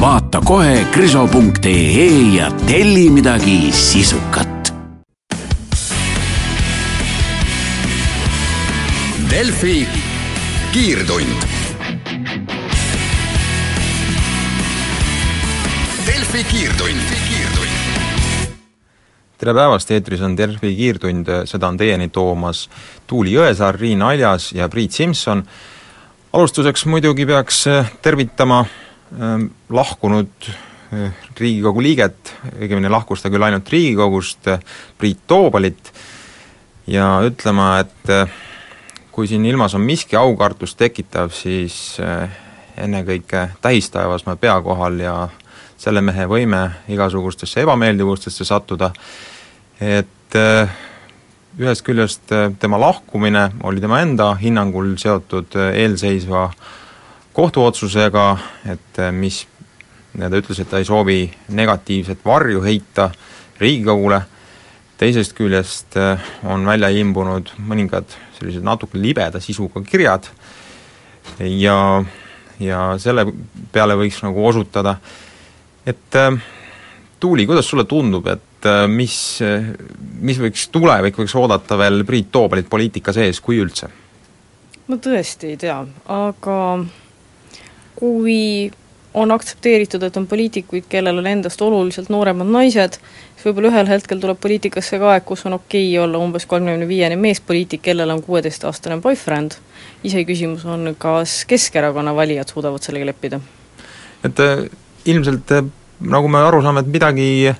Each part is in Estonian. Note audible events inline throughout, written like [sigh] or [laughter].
Vaata kohe kriso.ee ja telli midagi sisukat. Delfi kiirtund. Delfi kiirtund, kiirtund. tere päevast, eetris on Delfi kiirtund, seda on teieni toomas Tuuli Jõesaar, Riin Aljas ja Priit Simson. alustuseks muidugi peaks tervitama lahkunud äh, Riigikogu liiget, õigemini lahkus ta küll ainult Riigikogust, Priit Toobalit, ja ütlema, et äh, kui siin ilmas on miski aukartust tekitav, siis eh, ennekõike tähistaevas me pea kohal ja selle mehe võime igasugustesse ebameeldivustesse sattuda, et eh, ühest küljest eh, tema lahkumine oli tema enda hinnangul seotud eelseisva kohtuotsusega, et mis, ta ütles, et ta ei soovi negatiivset varju heita Riigikogule, teisest küljest on välja imbunud mõningad sellised natuke libeda sisuga kirjad ja, ja selle peale võiks nagu osutada, et äh, Tuuli, kuidas sulle tundub, et mis, mis võiks tulevik võiks oodata veel Priit Toobalit poliitika sees, kui üldse? ma tõesti ei tea, aga kui on aktsepteeritud, et on poliitikuid, kellel on endast oluliselt nooremad naised, siis võib-olla ühel hetkel tuleb poliitikasse ka aeg, kus on okei okay olla umbes kolmekümne viiene meespoliitik, kellel on kuueteistaastane boyfriend, iseküsimus on, kas Keskerakonna valijad suudavad sellega leppida? et äh, ilmselt äh, nagu me aru saame, et midagi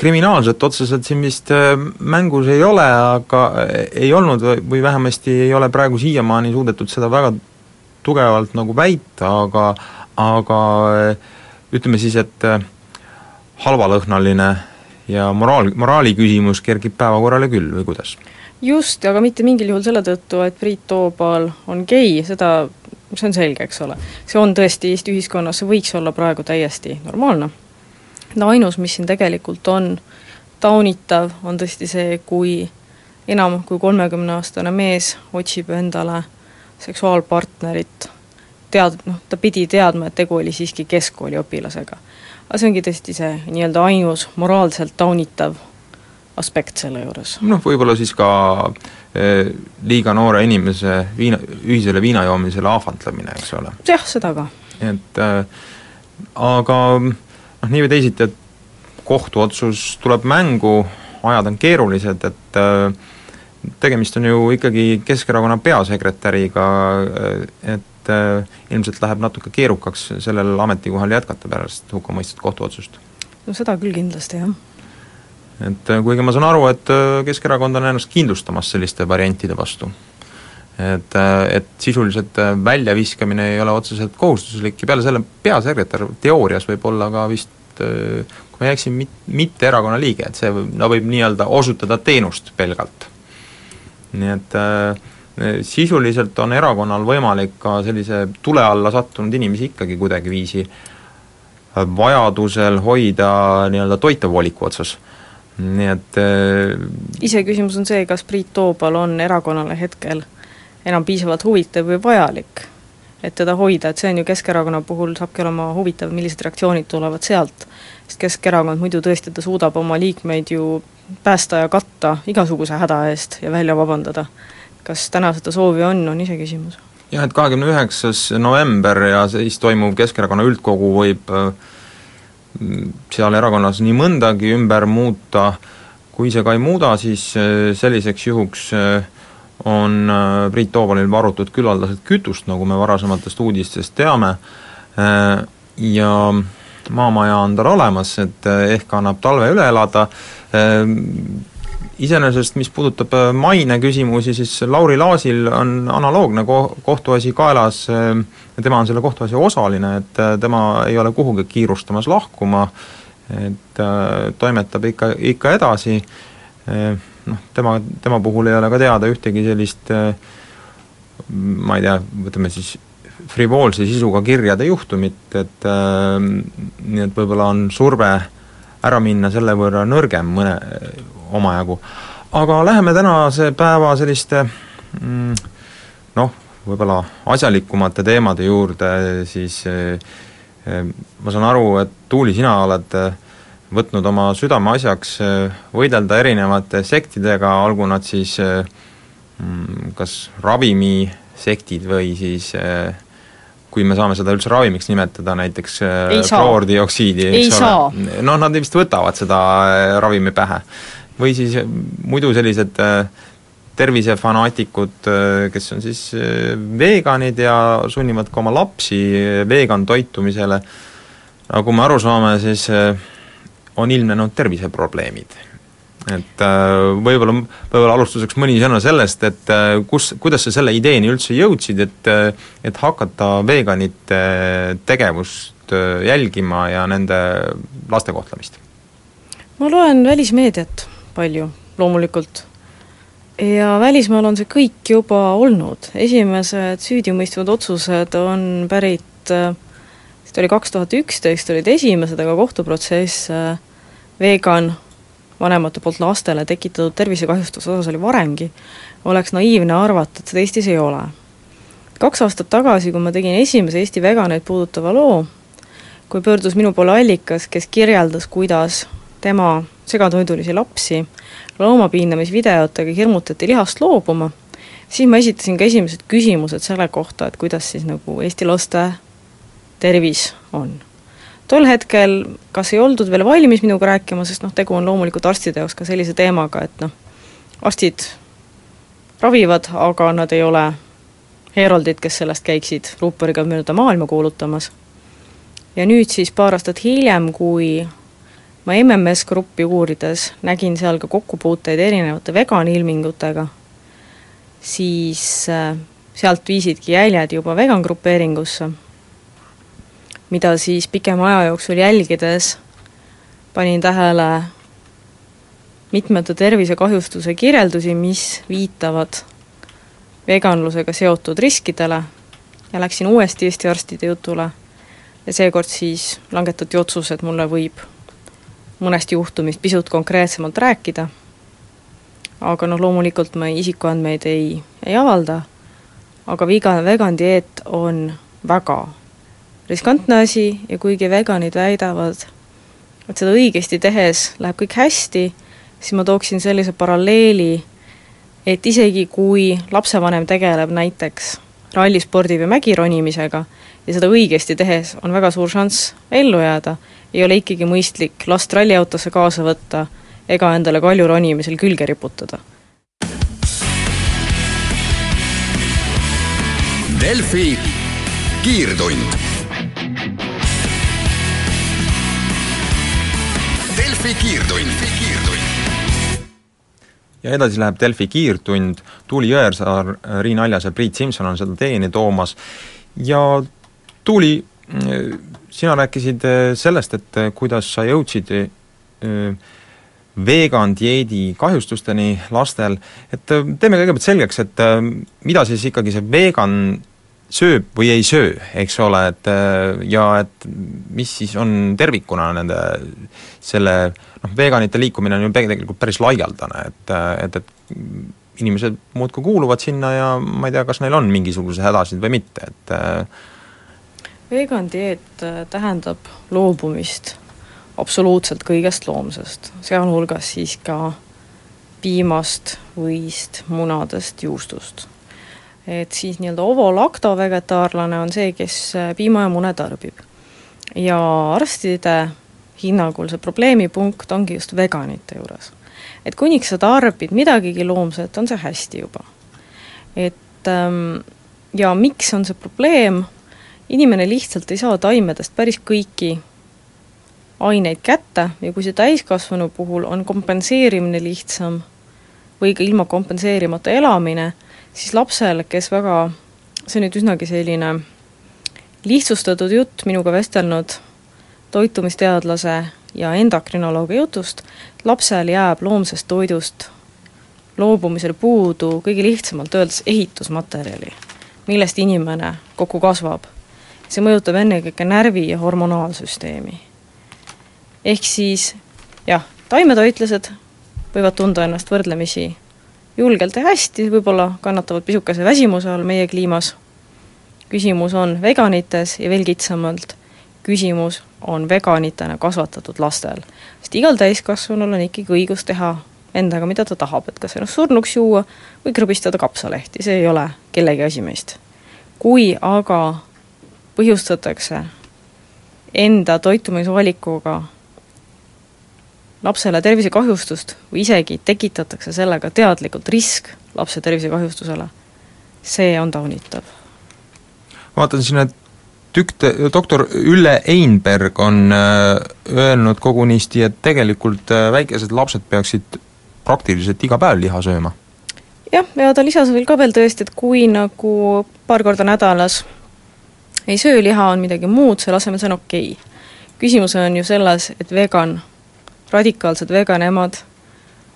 kriminaalset otseselt siin vist äh, mängus ei ole, aga ei olnud või vähemasti ei ole praegu siiamaani suudetud seda väga tugevalt nagu väita, aga aga ütleme siis, et äh, halvalõhnaline ja moraal, moraali küsimus kerkib päevakorrale küll või kuidas? just, aga mitte mingil juhul selle tõttu, et Priit Toobal on gei, seda, see on selge, eks ole. see on tõesti Eesti ühiskonnas, see võiks olla praegu täiesti normaalne. no ainus, mis siin tegelikult on taunitav, on tõesti see, kui enam kui kolmekümneaastane mees otsib endale seksuaalpartnerit tead-, noh, ta pidi teadma, et tegu oli siiski keskkooliõpilasega. aga see ongi tõesti see nii-öelda ainus moraalselt taunitav aspekt selle juures. noh, võib-olla siis ka eh, liiga noore inimese viina, ühisele viinajoomisele ahvatlemine, eks ole. jah, seda ka. et äh, aga noh, nii või teisiti, et kohtuotsus tuleb mängu, ajad on keerulised, et äh, tegemist on ju ikkagi Keskerakonna peasekretäriga, et et äh, ilmselt läheb natuke keerukaks sellel ametikohal jätkata pärast hukkamõistet kohtuotsust. no seda küll kindlasti, jah. et äh, kuigi ma saan aru, et äh, Keskerakond on ennast kindlustamas selliste variantide vastu, et, et sisuliselt väljaviskamine ei ole otseselt kohustuslik ja peale selle peasekretär teoorias võib olla ka vist kui ma ei eksi, mit-, mitte erakonna liige, et see võib, no võib nii-öelda osutada teenust pelgalt. Nii et äh, sisuliselt on erakonnal võimalik ka sellise tule alla sattunud inimesi ikkagi kuidagiviisi vajadusel hoida nii-öelda toitev voliku otsas. nii et äh, iseküsimus on see, kas Priit Toobal on erakonnale hetkel enam piisavalt huvitav või vajalik, et teda hoida, et see on ju Keskerakonna puhul saabki olema huvitav, millised reaktsioonid tulevad sealt, sest Keskerakond muidu tõesti, ta suudab oma liikmeid ju päästa ja katta igasuguse häda eest ja välja vabandada. Kas täna seda soovi on, on iseküsimus. jah, et kahekümne üheksas november ja siis toimuv Keskerakonna üldkogu võib äh, seal erakonnas nii mõndagi ümber muuta, kui see ka ei muuda, siis äh, selliseks juhuks äh, on Priit Toobalil varutud küllaldaselt kütust, nagu me varasematest uudistest teame, ja maamaja on tal olemas, et ehk annab talve üle elada, iseenesest mis puudutab äh, maine küsimusi, siis Lauri Laasil on analoogne ko-, kohtuasi kaelas, äh, tema on selle kohtuasja osaline, et äh, tema ei ole kuhugi kiirustamas lahkuma, et äh, toimetab ikka, ikka edasi, noh, tema, tema puhul ei ole ka teada ühtegi sellist ma ei tea, võtame siis frivoolse sisuga kirjade juhtumit, et äh, nii et võib-olla on surve ära minna selle võrra nõrgem mõne omajagu. aga läheme tänase päeva selliste mm, noh, võib-olla asjalikumate teemade juurde, siis eh, eh, ma saan aru, et Tuuli, sina oled eh, võtnud oma südameasjaks võidelda erinevate sektidega, olgu nad siis mm, kas ravimisektid või siis kui me saame seda üldse ravimiks nimetada, näiteks kloordioksiidi, eks ole, noh, nad vist võtavad seda ravimi pähe. või siis muidu sellised äh, tervisefanaatikud, kes on siis veganid ja sunnivad ka oma lapsi vegan toitumisele, nagu me aru saame, siis eh, on ilmnenud terviseprobleemid. et eh, võib-olla, võib-olla alustuseks mõni sõna sellest, et kus, kuidas sa selle ideeni üldse jõudsid, et et hakata veganite tegevust jälgima ja nende laste kohtlemist? ma loen välismeediat palju, loomulikult ja välismaal on see kõik juba olnud, esimesed süüdimõistvad otsused on pärit, vist oli kaks tuhat üksteist olid esimesed, aga kohtuprotsess vegan vanemate poolt lastele tekitatud tervisekahjustuse osas oli varemgi, oleks naiivne arvata, et seda Eestis ei ole. kaks aastat tagasi, kui ma tegin esimese Eesti veganeid puudutava loo, kui pöördus minu poole allikas, kes kirjeldas, kuidas tema segatoidulisi lapsi loomapiinamisvideotega hirmutati lihast loobuma, siis ma esitasin ka esimesed küsimused selle kohta, et kuidas siis nagu Eesti laste tervis on. Tol hetkel kas ei oldud veel valmis minuga rääkima, sest noh, tegu on loomulikult arstide jaoks ka sellise teemaga, et noh, arstid ravivad, aga nad ei ole heeroldid, kes sellest käiksid ruuporiga mööda maailma kuulutamas. ja nüüd siis paar aastat hiljem, kui ma MMS Gruppi uurides nägin seal ka kokkupuuteid erinevate veganilmingutega, siis äh, sealt viisidki jäljed juba vegan grupeeringusse, mida siis pikema aja jooksul jälgides panin tähele mitmete tervisekahjustuse kirjeldusi, mis viitavad veganlusega seotud riskidele. Ja läksin uuesti Eesti arstide jutule ja seekord siis langetati otsus, et mulle võib mõnest juhtumist pisut konkreetsemalt rääkida, aga noh, loomulikult ma isikuandmeid ei, ei avalda, aga viga, vegan dieet on väga riskantne asi ja kuigi veganid väidavad, et seda õigesti tehes läheb kõik hästi, siis ma tooksin sellise paralleeli, et isegi kui lapsevanem tegeleb näiteks rallispordi või mägironimisega ja seda õigesti tehes on väga suur šanss ellu jääda, ei ole ikkagi mõistlik last ralliautosse kaasa võtta ega endale kalju ronimisel külge riputada. Delfi kiirtund. Delfi kiirtund, ja edasi läheb Delfi kiirtund, Tuuli Jõersaar, Riin Aljas ja Priit Simson on seda teieni toomas. Ja Tuuli sina rääkisid äh, sellest, et äh, kuidas sa jõudsid äh, vegan dieedi kahjustusteni lastel, et teeme kõigepealt selgeks, et mida siis ikkagi see vegan sööb või ei söö, eks ole, et ja et mis siis on tervikuna nende selle noh, veganite liikumine on ju tegelikult päris laialdane, et, et, et inimesed muudkui kuuluvad sinna ja ma ei tea, kas neil on mingisuguseid hädasid või mitte, et vegan dieet äh, tähendab loobumist absoluutselt kõigest loomsest, sealhulgas siis ka piimast, võist, munadest, juustust. Et siis nii-öelda ovolacto vegetaarlane on see, kes äh, piima ja mune tarbib. ja arstide hinnangul see probleemipunkt ongi just veganite juures. et kuniks sa tarbid midagigi loomset, on see hästi juba. et ähm, ja miks on see probleem, inimene lihtsalt ei saa taimedest päris kõiki aineid kätte ja kui see täiskasvanu puhul on kompenseerimine lihtsam või ka ilma kompenseerimata elamine, siis lapsel, kes väga, see on nüüd üsnagi selline lihtsustatud jutt, minuga vestelnud toitumisteadlase ja endokrinoloogi jutust, lapsel jääb loomsest toidust loobumisel puudu kõige lihtsamalt öeldes ehitusmaterjali, millest inimene kokku kasvab. see mõjutab ennekõike närvi- ja hormonaalsüsteemi. ehk siis jah, taimetoitlased võivad tunda ennast võrdlemisi julgelt ja hästi, võib-olla kannatavad pisukese väsimuse all meie kliimas, küsimus on veganites ja veel kitsamalt, küsimus on veganitena kasvatatud lastel. sest igal täiskasvanul on ikkagi õigus teha endaga, mida ta tahab, et kas ennast surnuks juua või krõbistada kapsalehti, see ei ole kellegi asi meist. kui aga põhjustatakse enda toitumisvalikuga lapsele tervisekahjustust või isegi tekitatakse sellega teadlikult risk lapse tervisekahjustusele, see on taunitav. vaatan siin, et tükk, doktor Ülle Einberg on äh, öelnud kogunisti, et tegelikult äh, väikesed lapsed peaksid praktiliselt iga päev liha sööma. jah, ja ta lisas veel ka veel tõesti, et kui nagu paar korda nädalas ei söö liha, on midagi muud, selle asemel see on okei okay.. küsimus on ju selles, et vegan, radikaalsed vegan emad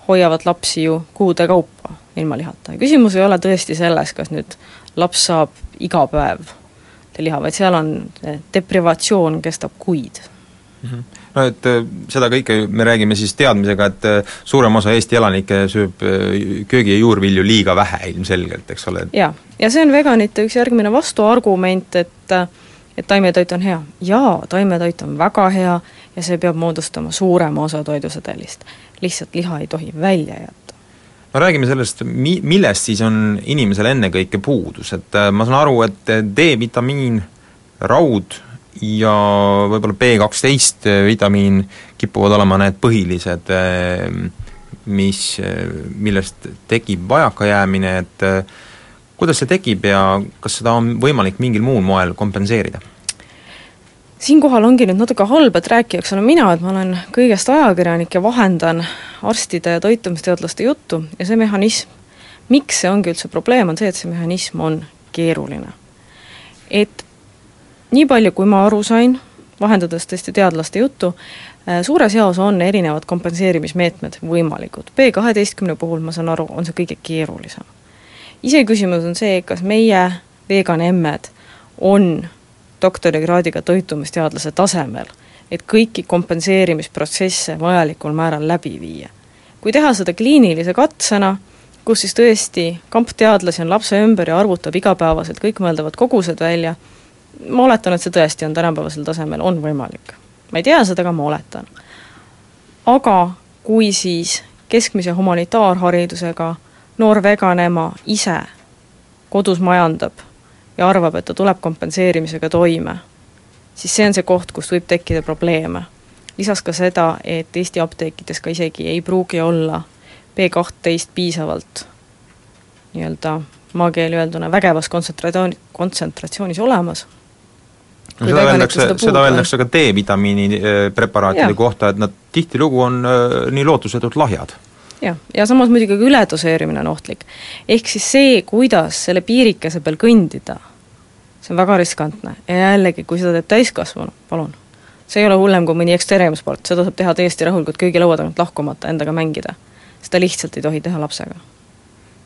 hoiavad lapsi ju kuude kaupa ilma lihata ja küsimus ei ole tõesti selles, kas nüüd laps saab iga päev liha, vaid seal on deprivatsioon kestab kuid mm. -hmm no et äh, seda kõike me räägime siis teadmisega, et äh, suurem osa Eesti elanikke sööb äh, köögi- ja juurvilju liiga vähe ilmselgelt, eks ole. jaa, ja see on veganite üks järgmine vastuargument, et et taimetoit on hea. jaa, taimetoit on väga hea ja see peab moodustama suurema osa toidusedelist. lihtsalt liha ei tohi välja jätta no räägime sellest, mi-, millest siis on inimesel ennekõike puudus, et ma saan aru, et D-vitamiin, raud, ja võib-olla B kaksteist vitamiin kipuvad olema need põhilised, mis, millest tekib vajakajäämine, et kuidas see tekib ja kas seda on võimalik mingil muul moel kompenseerida? Siinkohal ongi nüüd natuke halb, et rääkijaks olen mina, et ma olen kõigest ajakirjanik ja vahendan arstide ja toitumisteadlaste juttu ja see mehhanism, miks see ongi üldse probleem, on see, et see mehhanism on keeruline. et nii palju, kui ma aru sain, vahendades tõesti teadlaste juttu, äh, suures jaos on erinevad kompenseerimismeetmed võimalikud. B kaheteistkümne puhul, ma saan aru, on see kõige keerulisem. iseküsimus on see, kas meie vegan emmed on doktorikraadiga toitumisteadlase tasemel, et kõiki kompenseerimisprotsesse vajalikul määral läbi viia. kui teha seda kliinilise katsena, kus siis tõesti kamp teadlasi on lapse ümber ja arvutab igapäevaselt kõikmõeldavad kogused välja, ma oletan, et see tõesti on tänapäevasel tasemel, on võimalik. ma ei tea seda, aga ma oletan. aga kui siis keskmise humanitaarharidusega noor vegan ema ise kodus majandab ja arvab, et ta tuleb kompenseerimisega toime, siis see on see koht, kus võib tekkida probleeme. lisas ka seda, et Eesti apteekides ka isegi ei pruugi olla B kahtteist piisavalt nii-öelda maakeeli öelduna vägevas kontsentratsioon, kontsentratsiooniis olemas no seda öeldakse, seda öeldakse ka D-vitamiini äh, preparaatide ja. kohta, et nad tihtilugu on äh, nii lootusetult lahjad jah, ja samas muidugi ka üledoseerimine on ohtlik. ehk siis see, kuidas selle piirikese peal kõndida, see on väga riskantne. Ja jällegi, kui seda teeb täiskasvanu, palun, see ei ole hullem kui mõni ekstreemsport, seda saab teha täiesti rahulikult köögilaua tagant lahkumata, endaga mängida. seda lihtsalt ei tohi teha lapsega.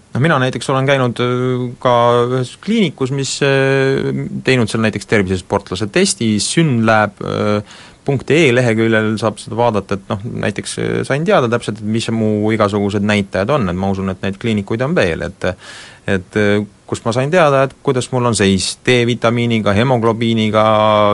Noh, mina näiteks olen käinud äh, ka ühes kliinikus, mis äh, teinud seal näiteks tervisesportlase testi, synlab.ee äh, leheküljel saab seda vaadata, et noh, näiteks sain teada täpselt, et mis mu igasugused näitajad on, et ma usun, et neid kliinikuid on veel, et et kust ma sain teada, et kuidas mul on seis D-vitamiiniga, hemoglobiiniga,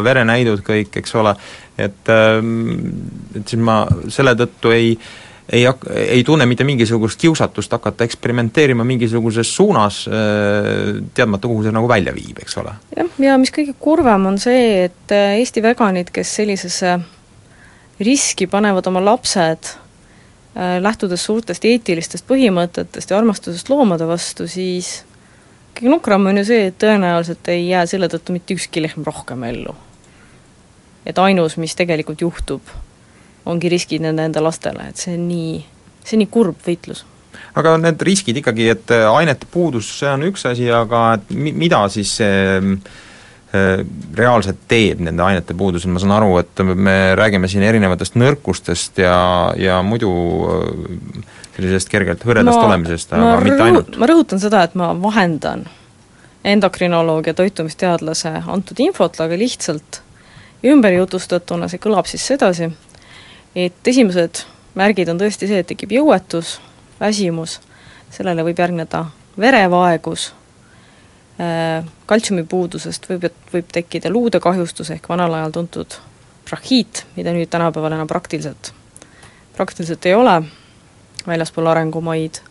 verenäidud kõik, eks ole, et et siis ma selle tõttu ei äh, ei hak-, ei tunne mitte mingisugust kiusatust hakata eksperimenteerima mingisuguses suunas, äh, teadmata, kuhu see nagu välja viib, eks ole. jah, ja mis kõige kurvem, on see, et äh, Eesti veganid, kes sellisesse riski panevad oma lapsed, äh, lähtudes suurtest eetilistest põhimõtetest ja armastusest loomade vastu, siis kõige nukram on ju see, et tõenäoliselt ei jää selle tõttu mitte ükski lehm rohkem ellu. et ainus, mis tegelikult juhtub, ongi riskid nende enda lastele, et see on nii, see on nii kurb võitlus aga need riskid ikkagi, et äh, ainete puudus, see on üks asi, aga et mi-, mida siis see reaalselt teeb nende ainete puudusel, ma saan aru, et me räägime siin erinevatest nõrkustest ja, ja muidu sellisest kergelt hõredast ma, olemisest, aga mitte ainult. ma rõhutan seda, et ma vahendan endokrinoloog ja toitumisteadlase antud infot, aga lihtsalt ümberjutustatuna see kõlab siis sedasi, et esimesed märgid on tõesti see, et tekib jõuetus, väsimus, sellele võib järgneda verevaegus, äh, kaltsiumipuudusest võib, võib tekkida luude kahjustus ehk vanal ajal tuntud brahiit, mida nüüd tänapäeval enam praktiliselt, praktiliselt ei ole, väljaspool arengumaid,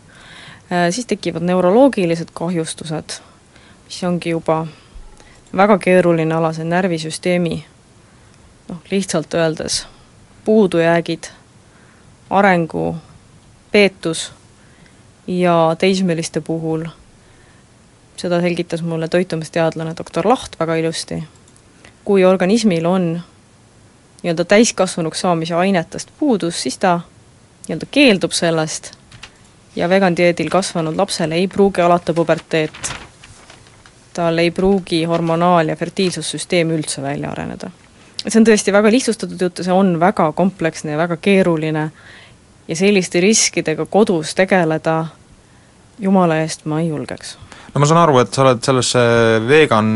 äh, siis tekivad neuroloogilised kahjustused, mis ongi juba väga keeruline ala, see närvisüsteemi noh, lihtsalt öeldes puudujäägid, arengu peetus ja teismeliste puhul, seda selgitas mulle toitumisteadlane doktor Laht väga ilusti, kui organismil on nii-öelda täiskasvanuks saamise ainetest puudus, siis ta nii-öelda keeldub sellest ja vegan dieedil kasvanud lapsel ei pruugi alata puberteet, tal ei pruugi hormonaal- ja fertiilsussüsteem üldse välja areneda see on tõesti väga lihtsustatud jutt ja see on väga kompleksne ja väga keeruline ja selliste riskidega kodus tegeleda jumala eest ma ei julgeks. no ma saan aru, et sa oled sellesse vegan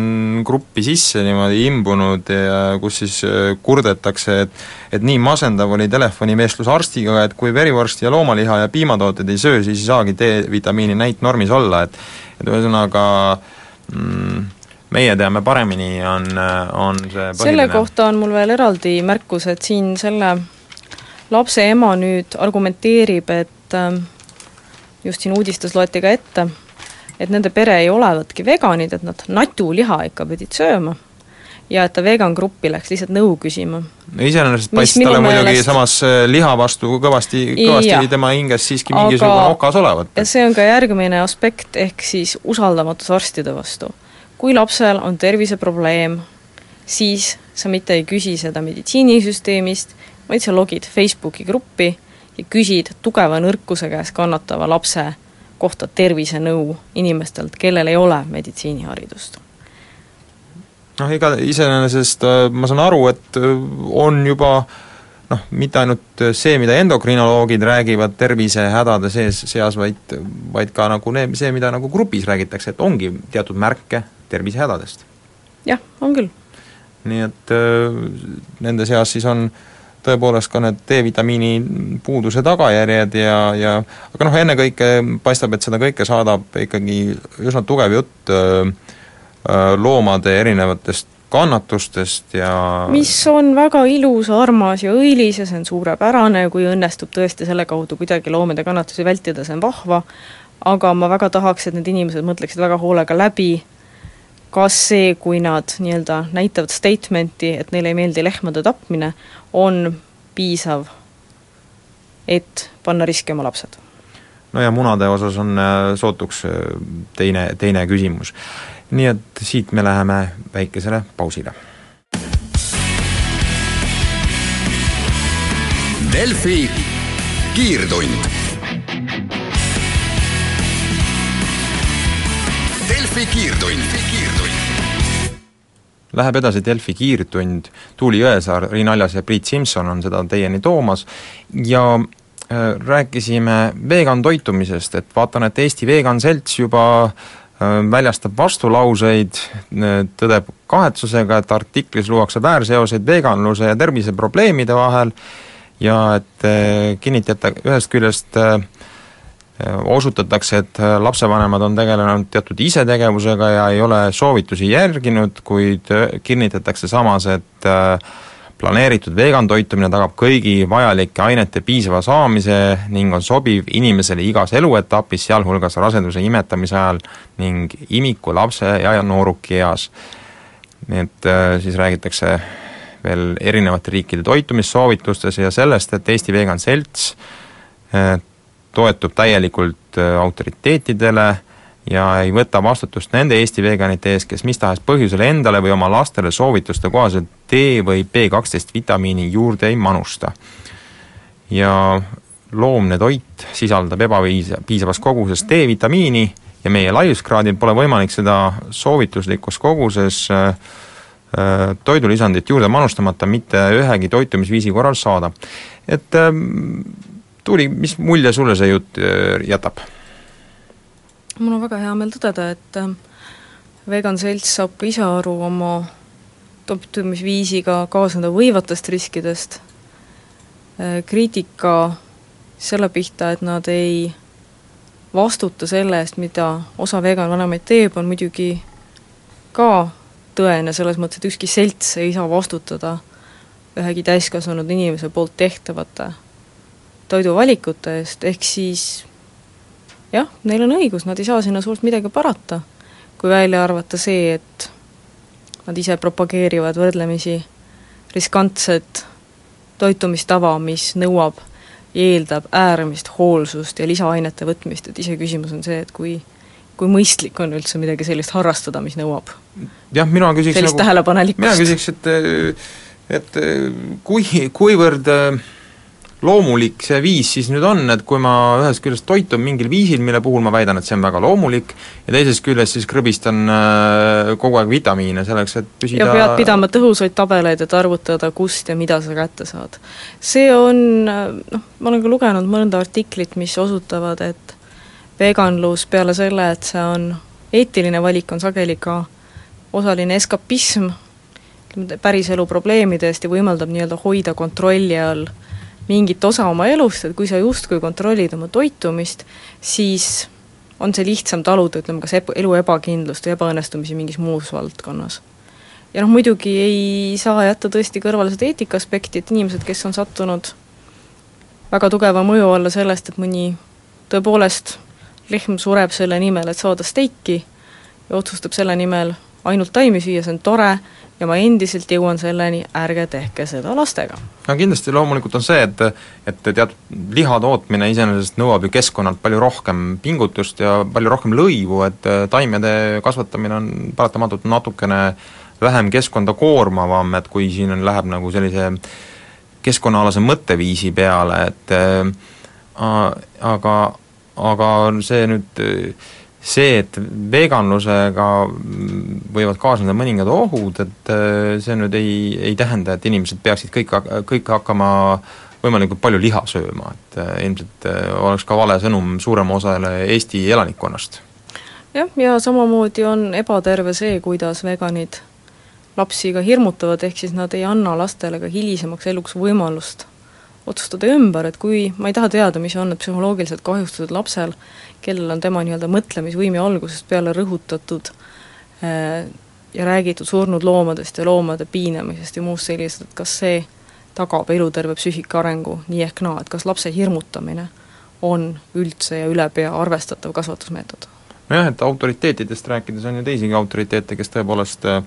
gruppi sisse niimoodi imbunud ja kus siis äh, kurdetakse, et et nii masendav oli telefonivestlus arstiga, et kui verivorsti ja loomaliha ja piimatooteid ei söö, siis ei saagi D-vitamiini näit normis olla, et et ühesõnaga mm, meie teame paremini, on, on see põhiline. selle kohta on mul veel eraldi märkus, et siin selle lapse ema nüüd argumenteerib, et ähm, just siin uudistes loeti ka ette, et nende pere ei olevatki veganid, et nad natuliha ikka pidid sööma ja et ta vegan gruppi läks lihtsalt nõu küsima. no iseenesest paistis talle muidugi meelest... samas äh, liha vastu kõvasti, kõvasti ja. tema hinges siiski mingisugune Aga... okas olevat. see on ka järgmine aspekt, ehk siis usaldamatus arstide vastu kui lapsel on terviseprobleem, siis sa mitte ei küsi seda meditsiinisüsteemist, vaid sa logid Facebooki gruppi ja küsid tugeva nõrkuse käes kannatava lapse kohta tervisenõu inimestelt, kellel ei ole meditsiiniharidust. Noh, ega iseenesest äh, ma saan aru, et äh, on juba noh, mitte ainult see, mida endokrinoloogid räägivad tervisehädade sees, seas, vaid, vaid ka nagu need, see, mida nagu grupis räägitakse, et ongi teatud märke tervisehädadest. jah, on küll. nii et äh, nende seas siis on tõepoolest ka need D-vitamiini puuduse tagajärjed ja, ja aga noh, ennekõike paistab, et seda kõike saadab ikkagi üsna tugev jutt äh, äh, loomade erinevatest kannatustest ja mis on väga ilus, armas ja õilis ja see on suurepärane kui õnnestub tõesti selle kaudu kuidagi loomade kannatusi vältida, see on vahva, aga ma väga tahaks, et need inimesed mõtleksid väga hoolega läbi, kas see, kui nad nii-öelda näitavad statement'i, et neile ei meeldi lehmade tapmine, on piisav, et panna riski oma lapsed? no ja munade osas on äh, sootuks äh, teine, teine küsimus. nii et siit me läheme väikesele pausile. Delfi kiirtund. Delfi kiirtund. Läheb edasi Delfi kiirtund, Tuuli Jõesaar, Riin Aljas ja Priit Simson on seda teieni toomas. Ja äh, rääkisime vegan toitumisest, et vaatan, et Eesti Vegan Selts juba äh, väljastab vastulauseid, tõdeb kahetsusega, et artiklis luuakse väärseoseid veganluse ja terviseprobleemide vahel ja et äh, kinnitada ühest küljest äh, osutatakse, et äh, lapsevanemad on tegelenud teatud isetegevusega ja ei ole soovitusi järginud, kuid äh, kinnitatakse samas, et äh, planeeritud vegan toitumine tagab kõigi vajalike ainete piisava saamise ning on sobiv inimesele igas eluetapis, sealhulgas raseduse imetamise ajal ning imiku, lapse ja, ja nooruki eas. nii et siis räägitakse veel erinevate riikide toitumissoovitustest ja sellest, et Eesti Vegan Selts toetub täielikult äh, autoriteetidele ja ei võta vastutust nende Eesti veganite ees, kes mis tahes põhjusel endale või oma lastele soovituste kohaselt D või B12 vitamiini juurde ei manusta. ja loomne toit sisaldab ebapiisa-, piisavas koguses D-vitamiini ja meie laiuskraadil pole võimalik seda soovituslikus koguses äh, toidulisandit juurde manustamata mitte ühegi toitumisviisi korral saada. et ähm, Tuuli, mis mulje sulle see jutt jätab? mul on väga hea meel tõdeda, et Vegan Selts saab ise aru oma toitumisviisiga kaasneda võivatest riskidest, kriitika selle pihta, et nad ei vastuta selle eest, mida osa vegan vanemaid teeb, on muidugi ka tõene, selles mõttes, et ükski selts ei saa vastutada ühegi täiskasvanud inimese poolt tehtavate toiduvalikute eest, ehk siis jah, neil on õigus, nad ei saa sinna suurt midagi parata, kui välja arvata see, et nad ise propageerivad võrdlemisi riskantset toitumistava, mis nõuab eeldab äärmist hoolsust ja lisaainete võtmist, et iseküsimus on see, et kui kui mõistlik on üldse midagi sellist harrastada, mis nõuab jah, mina küsiks sellist nagu, tähelepanelikkust. mina küsiks, et et kui, kuivõrd äh, loomulik see viis siis nüüd on, et kui ma ühest küljest toitun mingil viisil, mille puhul ma väidan, et see on väga loomulik, ja teisest küljest siis krõbistan äh, kogu aeg vitamiine selleks, et püsida ja pead pidama tõhusaid tabeleid, et arvutada, kust ja mida sa kätte saad. see on, noh, ma olen ka lugenud mõnda artiklit, mis osutavad, et veganlus peale selle, et see on eetiline valik, on sageli ka osaline eskapism päriselu probleemidest ja võimaldab nii-öelda hoida kontrolli all mingit osa oma elust, et kui sa justkui kontrollid oma toitumist, siis on see lihtsam taluda, ütleme, kas ep-, elu ebakindlust või ebaõnnestumisi mingis muus valdkonnas. ja noh, muidugi ei saa jätta tõesti kõrvale seda eetika aspekti, et inimesed, kes on sattunud väga tugeva mõju alla sellest, et mõni tõepoolest lehm sureb selle nimel, et saada steiki ja otsustab selle nimel ainult taimi süüa, see on tore, ja ma endiselt jõuan selleni, ärge tehke seda lastega. no kindlasti loomulikult on see, et et teatud liha tootmine iseenesest nõuab ju keskkonnalt palju rohkem pingutust ja palju rohkem lõivu, et äh, taimede kasvatamine on paratamatult natukene vähem keskkonda koormavam, et kui siin on, läheb nagu sellise keskkonnaalase mõtteviisi peale, et äh, aga, aga see nüüd äh, see, et veganlusega võivad kaasneda mõningad ohud, et äh, see nüüd ei, ei tähenda, et inimesed peaksid kõik, kõik hakkama võimalikult palju liha sööma, et äh, ilmselt äh, oleks ka vale sõnum suurema osale Eesti elanikkonnast. jah, ja samamoodi on ebaterve see, kuidas veganid lapsi ka hirmutavad, ehk siis nad ei anna lastele ka hilisemaks eluks võimalust otsustada ümber, et kui ma ei taha teada, mis on need psühholoogiliselt kahjustatud lapsel, kellel on tema nii-öelda mõtlemisvõime algusest peale rõhutatud äh, ja räägitud surnud loomadest ja loomade piinamisest ja muust sellisest, et kas see tagab eluterve psüühika arengu nii ehk naa, et kas lapse hirmutamine on üldse ja üle pea arvestatav kasvatusmeetod? nojah, et autoriteetidest rääkides on ju teisigi autoriteete, kes tõepoolest äh,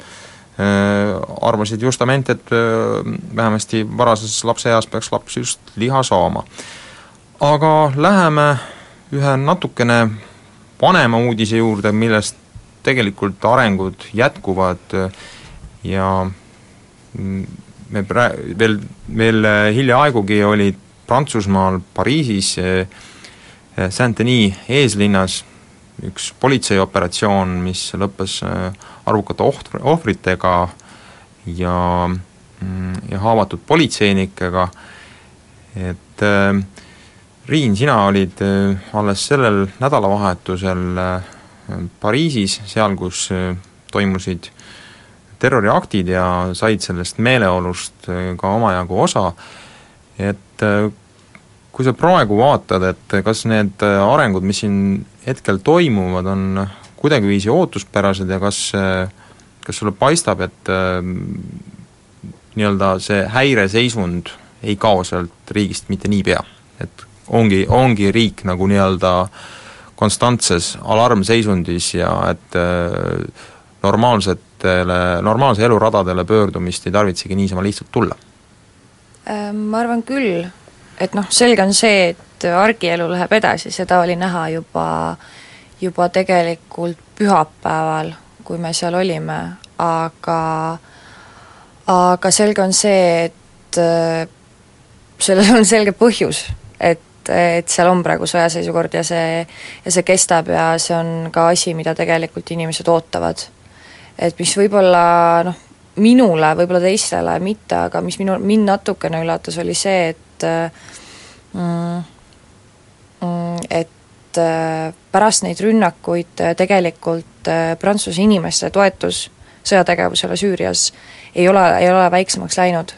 arvasid justament, et äh, vähemasti varases lapseeas peaks laps just liha saama. aga läheme ühe natukene vanema uudise juurde, millest tegelikult arengud jätkuvad ja me pra-, veel, veel hiljaaegugi olid Prantsusmaal Pariisis Saint-Denis eeslinnas üks politseioperatsioon, mis lõppes arvukate oht-, ohvritega ja, ja haavatud politseinikega, et äh, Riin, sina olid äh, alles sellel nädalavahetusel äh, Pariisis, seal, kus äh, toimusid terroriaktid ja said sellest meeleolust ka omajagu osa, et kui sa praegu vaatad, et kas need arengud, mis siin hetkel toimuvad, on kuidagiviisi ootuspärased ja kas, kas sulle paistab, et nii-öelda see häireseisund ei kao sealt riigist mitte niipea, et ongi, ongi riik nagu nii-öelda konstantses alarmseisundis ja et äh, normaalsetele, normaalse elu radadele pöördumist ei tarvitsegi niisama lihtsalt tulla? Äh, ma arvan küll, et noh, selge on see, et argielu läheb edasi, seda oli näha juba, juba tegelikult pühapäeval, kui me seal olime, aga aga selge on see, et äh, sellel on selge põhjus, et et, seal on praegu sõjaseisukord ja see, ja see kestab ja see on ka asi, mida tegelikult inimesed ootavad. et mis võib-olla noh, minule, võib-olla teistele mitte, aga mis minu, mind natukene üllatas, oli see, et mm, mm, et äh, pärast neid rünnakuid äh, tegelikult äh, Prantsuse inimeste toetus sõjategevusele Süürias ei ole, ei ole väiksemaks läinud.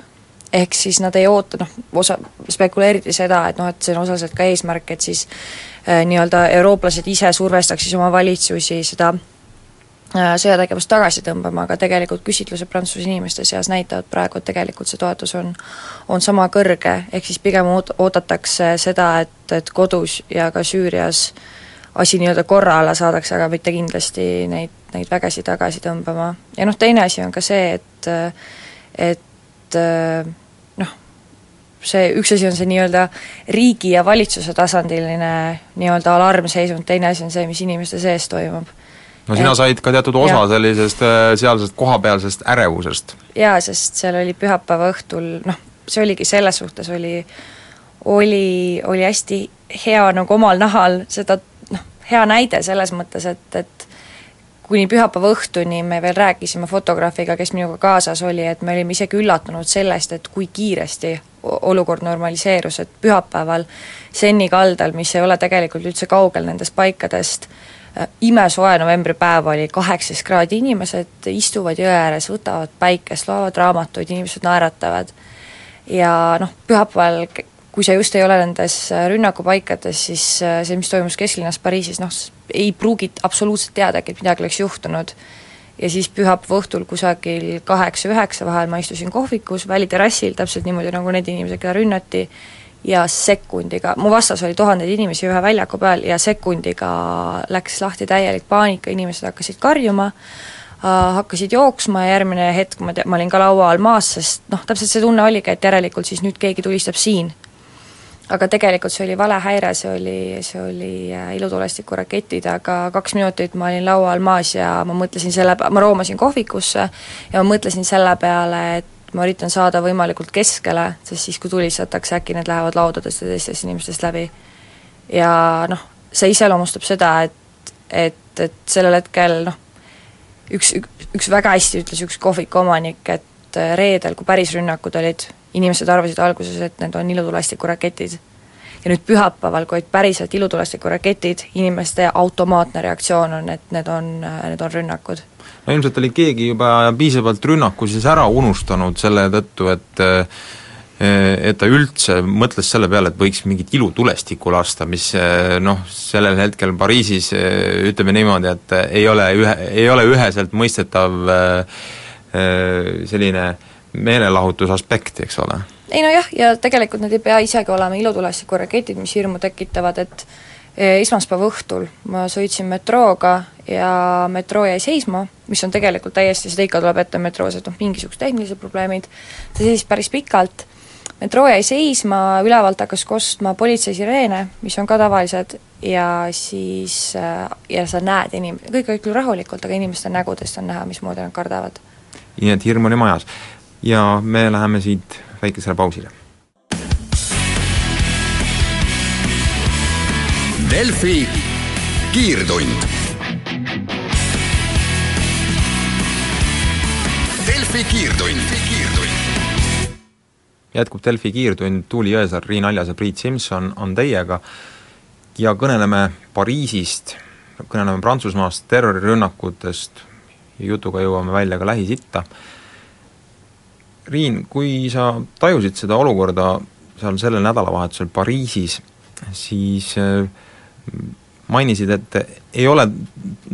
Ehk siis nad ei oota, noh, osa, spekuleeriti seda, et noh, et see on osaliselt ka eesmärk, et siis äh, nii-öelda eurooplased ise survestaks siis oma valitsusi seda äh, sõjategevust tagasi tõmbama, aga tegelikult küsitlused Prantsuse inimeste seas näitavad praegu, et tegelikult see toetus on on sama kõrge, ehk siis pigem oot-, oodatakse seda, et, et kodus ja ka Süürias asi nii-öelda korra alla saadakse, aga mitte kindlasti neid, neid vägesid tagasi tõmbama. ja noh, teine asi on ka see, et et noh, see, üks asi on see nii-öelda riigi ja valitsuse tasandiline nii-öelda alarmseisund, teine asi on see, mis inimeste sees toimub. no sina said ka teatud osa ja. sellisest äh, sealsest kohapealsest ärevusest. jaa, sest seal oli pühapäeva õhtul, noh, see oligi selles suhtes, oli oli, oli hästi hea nagu omal nahal seda noh, hea näide selles mõttes, et, et kuni pühapäeva õhtuni me veel rääkisime fotograafiga, kes minuga kaasas oli, et me olime isegi üllatunud sellest, et kui kiiresti olukord normaliseerus, et pühapäeval Senni kaldal, mis ei ole tegelikult üldse kaugel nendest paikadest, äh, imesoe novembripäev oli, kaheksateist kraadi, inimesed istuvad jõe ääres, võtavad päikest, loevad raamatuid, inimesed naeratavad. ja noh, pühapäeval kui sa just ei ole nendes äh, rünnakupaikades, siis äh, see, mis toimus kesklinnas Pariisis, noh, ei pruugi absoluutselt teadagi, et midagi oleks juhtunud. Ja siis pühapäeva õhtul kusagil kaheksa-üheksa vahel ma istusin kohvikus väliterrassil, täpselt niimoodi, nagu need inimesed, keda rünnati, ja sekundiga, mu vastas oli tuhandeid inimesi ühe väljaku peal ja sekundiga läks lahti täielik paanika, inimesed hakkasid karjuma, äh, hakkasid jooksma ja järgmine hetk ma te-, ma olin ka laua all maas, sest noh, täpselt see tunne oligi, et järelikult siis nüüd keegi tulistab siin aga tegelikult see oli vale häire, see oli, see oli äh, ilutulestiku raketid, aga kaks minutit ma olin laua all maas ja ma mõtlesin selle, ma roomasin kohvikusse ja ma mõtlesin selle peale, et ma üritan saada võimalikult keskele, sest siis, kui tulistatakse, äkki need lähevad laudadest ja teistest inimestest läbi. ja noh, see iseloomustab seda, et, et, et sellel hetkel noh, üks, üks väga hästi ütles üks kohviku omanik, et reedel, kui päris rünnakud olid, inimesed arvasid alguses, et need on ilutulestikuraketid. ja nüüd pühapäeval, kui olid päriselt ilutulestikuraketid, inimeste automaatne reaktsioon on, et need on, need on rünnakud. no ilmselt oli keegi juba piisavalt rünnaku siis ära unustanud selle tõttu, et et ta üldse mõtles selle peale, et võiks mingit ilutulestikku lasta, mis noh, sellel hetkel Pariisis ütleme niimoodi, et ei ole ühe, ei ole üheselt mõistetav selline äh, meelelahutusaspekti, eks ole. ei nojah, ja tegelikult need ei pea isegi olema ilutulestikuraketid, mis hirmu tekitavad, et e, esmaspäeva õhtul ma sõitsin metrooga ja metroo jäi seisma, mis on tegelikult täiesti, seda ikka tuleb ette metroos, et noh, mingisugused tehnilised probleemid, ta seisis päris pikalt, metroo jäi seisma, ülevalt hakkas kostma politseisireene, mis on ka tavalised, ja siis, äh, ja sa näed inim-, kõik olid küll rahulikult, aga inimeste nägudest on näha, mismoodi nad kardavad. nii et hirm oli majas ja me läheme siit väikesele pausile. Delfi kiirtund. Delfi kiirtund, kiirtund. jätkub Delfi kiirtund, Tuuli Jõesaar, Riin Aljas ja Priit Simson on teiega ja kõneleme Pariisist, kõneleme Prantsusmaast, terrorirünnakutest, jutuga jõuame välja ka Lähis-Itta Riin, kui sa tajusid seda olukorda seal sellel nädalavahetusel Pariisis, siis äh, mainisid, et ei ole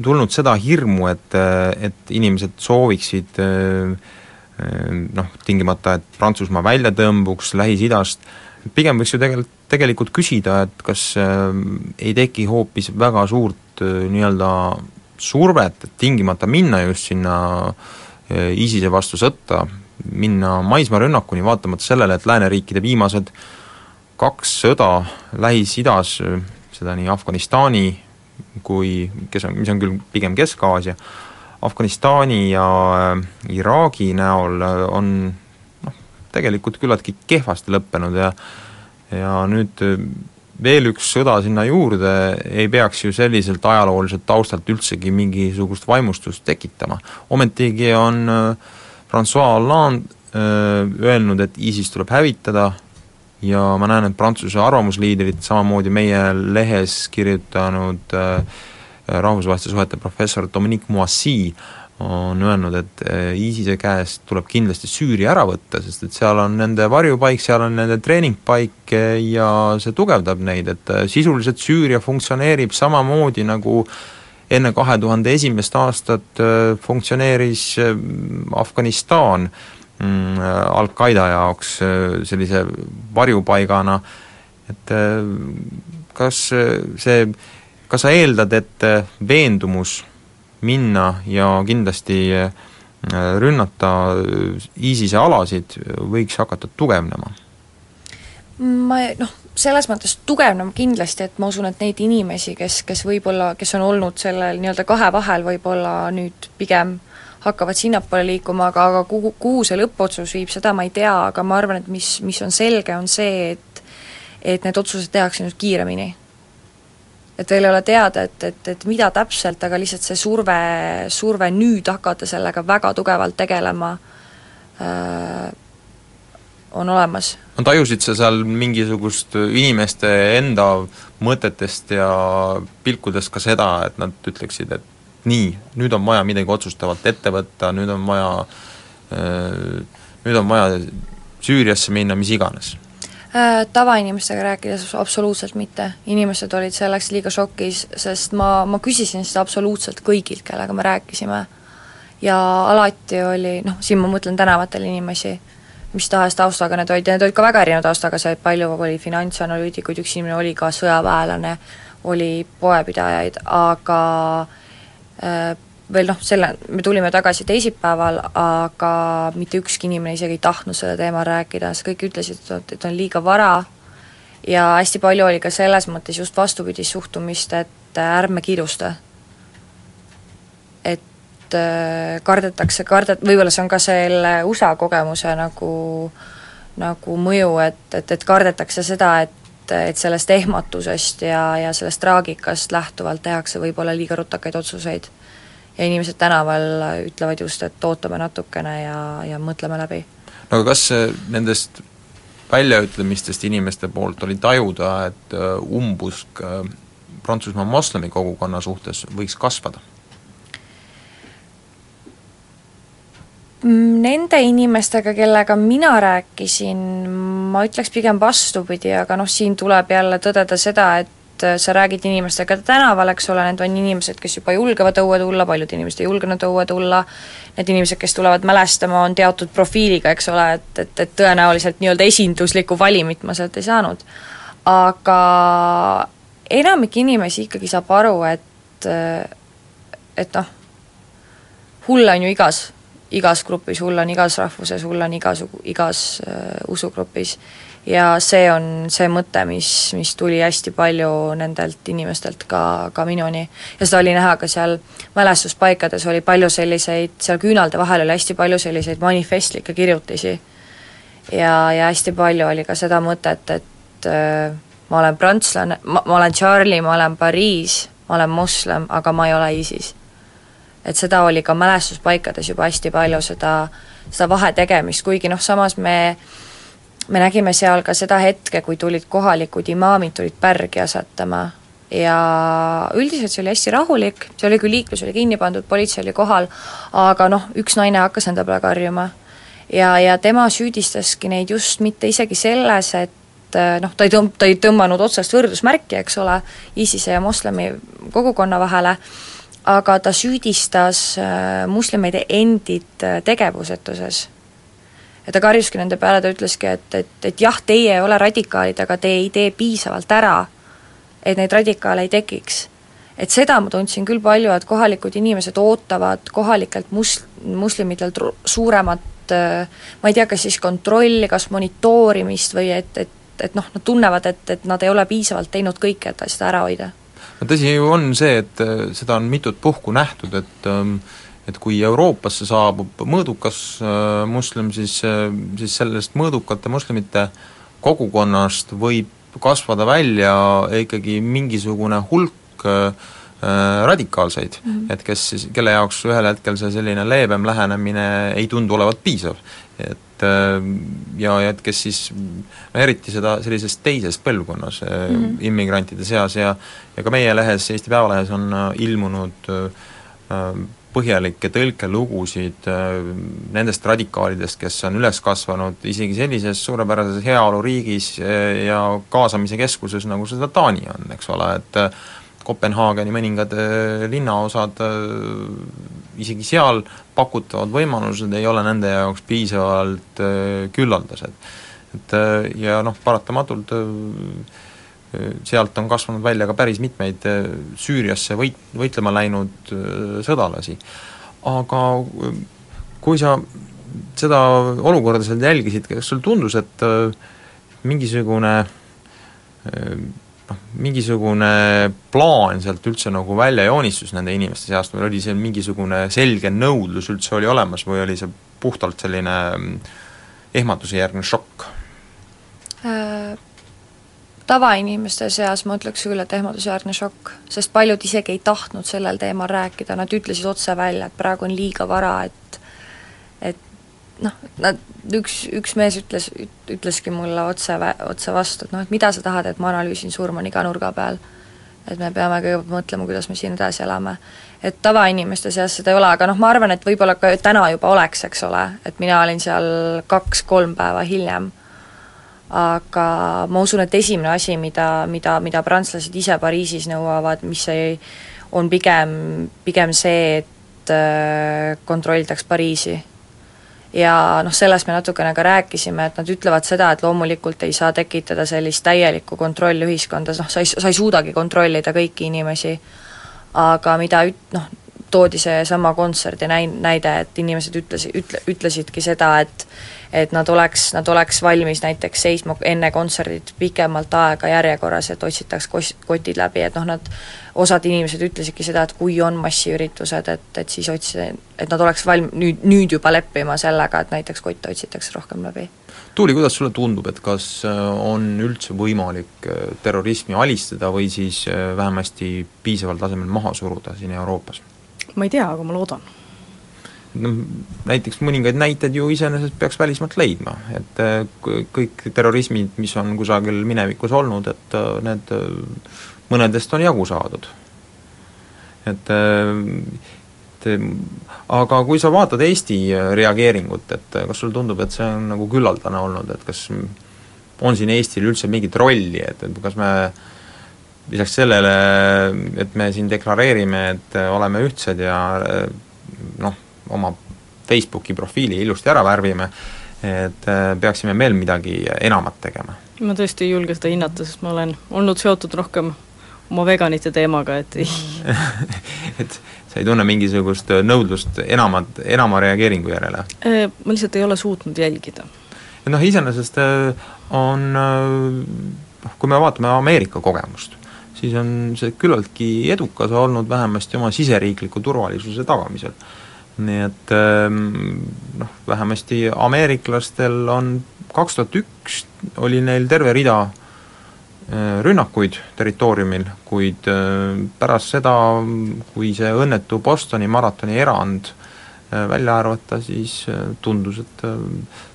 tulnud seda hirmu, et, et inimesed sooviksid äh, noh, tingimata, et Prantsusmaa välja tõmbuks Lähis-Idast, pigem võiks ju tegelikult, tegelikult küsida, et kas äh, ei teki hoopis väga suurt nii-öelda survet, et tingimata minna just sinna ISISe vastu sõtta, minna maismaarünnakuni, vaatamata sellele, et lääneriikide viimased kaks sõda Lähis-Idas, seda nii Afganistani kui, kes on, mis on küll pigem Kesk-Aasia, Afganistani ja äh, Iraagi näol äh, on noh, tegelikult küllaltki kehvasti lõppenud ja ja nüüd äh, veel üks sõda sinna juurde ei peaks ju selliselt ajalooliselt taustalt üldsegi mingisugust vaimustust tekitama. ometigi on äh, Francois Hollande öelnud, et ISIS tuleb hävitada ja ma näen, et Prantsuse arvamusliidrid, samamoodi meie lehes kirjutanud rahvusvaheliste suhete professor Dominique Moissy on öelnud, et ISISe käest tuleb kindlasti Süüria ära võtta, sest et seal on nende varjupaik, seal on nende treeningpaik ja see tugevdab neid, et sisuliselt Süüria funktsioneerib samamoodi, nagu enne kahe tuhande esimest aastat funktsioneeris Afganistan mm, Al-Qaeda jaoks sellise varjupaigana, et kas see, kas sa eeldad, et veendumus minna ja kindlasti rünnata ISISe alasid võiks hakata tugevnema? ma noh, selles mõttes tugevnema kindlasti, et ma usun, et neid inimesi, kes, kes võib-olla, kes on olnud sellel nii-öelda kahe vahel, võib-olla nüüd pigem hakkavad sinnapoole liikuma, aga, aga kuhu, kuhu see lõppotsus viib, seda ma ei tea, aga ma arvan, et mis, mis on selge, on see, et et need otsused tehakse nüüd kiiremini. Et veel ei ole teada, et, et, et mida täpselt, aga lihtsalt see surve, surve nüüd hakata sellega väga tugevalt tegelema äh, on olemas. no tajusid sa seal mingisugust inimeste enda mõtetest ja pilkudest ka seda, et nad ütleksid, et nii, nüüd on vaja midagi otsustavalt ette võtta, nüüd on vaja äh, nüüd on vaja Süüriasse minna, mis iganes Äh, tavainimestega rääkides absoluutselt mitte, inimesed olid selleks liiga šokis, sest ma, ma küsisin seda absoluutselt kõigilt, kellega me rääkisime. ja alati oli, noh, siin ma mõtlen tänavatel inimesi, mis tahes taustaga need olid ja need olid ka väga erineva taustaga, see palju oli finantsanalüütikuid, üks inimene oli ka sõjaväelane, oli poepidajaid, aga äh, veel noh, selle, me tulime tagasi teisipäeval, aga mitte ükski inimene isegi ei tahtnud selle teemal rääkida, sest kõik ütlesid, et, et on liiga vara ja hästi palju oli ka selles mõttes just vastupidist suhtumist, et ärme kiirusta. et äh, kardetakse, kardet-, võib-olla see on ka selle USA kogemuse nagu nagu mõju, et, et, et kardetakse seda, et et sellest ehmatusest ja, ja sellest traagikast lähtuvalt tehakse võib-olla liiga rutakaid otsuseid ja inimesed tänaval ütlevad just, et ootame natukene ja, ja mõtleme läbi. no aga kas nendest väljaütlemistest inimeste poolt oli tajuda, et äh, umbusk äh, Prantsusmaa moslemi kogukonna suhtes võiks kasvada? Nende inimestega, kellega mina rääkisin, ma ütleks pigem vastupidi, aga noh, siin tuleb jälle tõdeda seda, et äh, sa räägid inimestega tänaval, eks ole, need on inimesed, kes juba julgevad õue tulla, paljud inimesed ei julgenud õue tulla, need inimesed, kes tulevad mälestama, on teatud profiiliga, eks ole, et, et, et tõenäoliselt nii-öelda esinduslikku valimit ma sealt ei saanud. aga enamik inimesi ikkagi saab aru, et, et noh, hull on ju igas, igas grupis, hull on igas rahvuses, hull on igasugu, igas uh, usugrupis ja see on see mõte, mis, mis tuli hästi palju nendelt inimestelt ka, ka minuni. ja seda oli näha ka seal mälestuspaikades, oli palju selliseid, seal küünalde vahel oli hästi palju selliseid manifestlikke kirjutisi. ja, ja hästi palju oli ka seda mõtet, et äh, ma olen prantslane, ma, ma olen Charlie, ma olen Pariis, ma olen moslem, aga ma ei ole ISIS. Et seda oli ka mälestuspaikades juba hästi palju, seda, seda vahe tegemist, kuigi noh, samas me me nägime seal ka seda hetke, kui tulid kohalikud imaamid, tulid pärgi asatama ja üldiselt see oli hästi rahulik, see oli küll, liiklus oli kinni pandud, politsei oli kohal, aga noh, üks naine hakkas enda peale karjuma. ja, ja tema süüdistaski neid just mitte isegi selles, et noh, ta ei tõmb-, ta ei tõmmanud otsest võrdusmärki, eks ole, ISISe ja moslemi kogukonna vahele, aga ta süüdistas äh, moslemeid endid äh, tegevusetuses ja ta karjuski nende peale, ta ütleski, et, et, et jah, teie ei ole radikaalid, aga te ei tee piisavalt ära, et neid radikaale ei tekiks. et seda ma tundsin küll palju, et kohalikud inimesed ootavad kohalikelt mus-, moslemitelt suuremat ma ei tea, kas siis kontrolli, kas monitoorimist või et, et, et noh, nad tunnevad, et, et nad ei ole piisavalt teinud kõike, et seda ära hoida. No tõsi ju on see, et seda on mitut puhku nähtud, et ähm, et kui Euroopasse saabub mõõdukas äh, moslem, siis, äh, siis sellest mõõdukate moslemite kogukonnast võib kasvada välja ikkagi mingisugune hulk äh, radikaalseid mm, -hmm. et kes siis, kelle jaoks ühel hetkel see selline leebem lähenemine ei tundu olevat piisav. et ja, ja et kes siis no eriti seda sellises teises põlvkonnas mm -hmm. immigrantide seas ja ja ka meie lehes, Eesti Päevalehes on ilmunud põhjalikke tõlkelugusid nendest radikaalidest, kes on üles kasvanud isegi sellises suurepärases heaoluriigis ja kaasamise keskuses, nagu seda Taani on, eks ole, et Kopenhaageni mõningad äh, linnaosad, äh, isegi seal pakutavad võimalused ei ole nende jaoks piisavalt äh, küllaldased. et ja noh, paratamatult sealt on kasvanud välja ka päris mitmeid Süüriasse võit-, võitlema läinud sõdalasi. aga kui sa seda olukorda seal jälgisid, kas sulle tundus, et mingisugune noh, mingisugune plaan sealt üldse nagu välja joonistus nende inimeste seast või oli see mingisugune selge nõudlus üldse oli olemas või oli see puhtalt selline mm, ehmatuse järgne šokk äh,? Tavainimeste seas ma ütleks küll, et ehmatusjärgne šokk, sest paljud isegi ei tahtnud sellel teemal rääkida, nad ütlesid otse välja, et praegu on liiga vara, et noh, nad, üks, üks mees ütles, ütleski mulle otse, otse vastu, et noh, et mida sa tahad, et ma analüüsin surmani iga nurga peal. et me peame kõigepealt mõtlema, kuidas me siin edasi elame. et tavainimeste seas seda ei ole, aga noh, ma arvan, et võib-olla ka täna juba oleks, eks ole, et mina olin seal kaks-kolm päeva hiljem, aga ma usun, et esimene asi, mida, mida, mida prantslased ise Pariisis nõuavad, mis ei, on pigem, pigem see, et äh, kontrollitaks Pariisi ja noh, sellest me natukene ka rääkisime, et nad ütlevad seda, et loomulikult ei saa tekitada sellist täielikku kontrolli ühiskondas, noh sa ei, sa ei suudagi kontrollida kõiki inimesi, aga mida üt-, noh, toodi seesama kontserdi näi-, näide, et inimesed ütlesid, ütle, ütlesidki seda, et et nad oleks, nad oleks valmis näiteks seisma enne kontserdit pikemalt aega järjekorras, et otsitaks kos-, kotid läbi, et noh, nad osad inimesed ütlesidki seda, et kui on massiüritused, et, et siis otsi-, et nad oleks valm-, nüüd, nüüd juba leppima sellega, et näiteks kotte otsitakse rohkem läbi. Tuuli, kuidas sulle tundub, et kas äh, on üldse võimalik äh, terrorismi alistada või siis äh, vähemasti piisaval tasemel maha suruda siin Euroopas? ma ei tea, aga ma loodan. Noh, näiteks mõningaid näiteid ju iseenesest peaks välismaalt leidma, et kõik terrorismid, mis on kusagil minevikus olnud, et need mõnedest on jagu saadud. et et aga kui sa vaatad Eesti reageeringut, et kas sulle tundub, et see on nagu küllaldane olnud, et kas on siin Eestil üldse mingit rolli, et, et kas me lisaks sellele, et me siin deklareerime, et oleme ühtsed ja noh, oma Facebooki profiili ilusti ära värvime, et peaksime veel midagi enamat tegema? ma tõesti ei julge seda hinnata, sest ma olen olnud seotud rohkem oma veganite teemaga, et ei [laughs] et sa ei tunne mingisugust nõudlust enamat, enama reageeringu järele? Äh, ma lihtsalt ei ole suutnud jälgida. et noh, iseenesest äh, on äh, noh, kui me vaatame Ameerika kogemust, siis on see küllaltki edukas olnud vähemasti oma siseriikliku turvalisuse tagamisel. Nii et noh, vähemasti ameeriklastel on kaks tuhat üks oli neil terve rida Äh, rünnakuid territooriumil, kuid äh, pärast seda, kui see õnnetu Bostoni maratoni erand välja arvata, siis tundus, et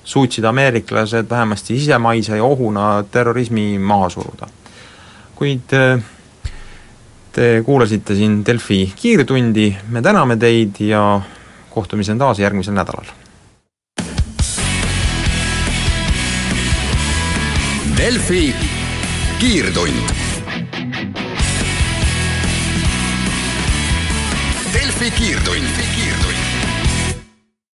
suutsid ameeriklased vähemasti sisemaise ohuna terrorismi maha suruda. kuid te kuulasite siin Delfi kiirtundi, me täname teid ja kohtumiseni taas järgmisel nädalal. Delfi kiirtund. Delfi kiirtund.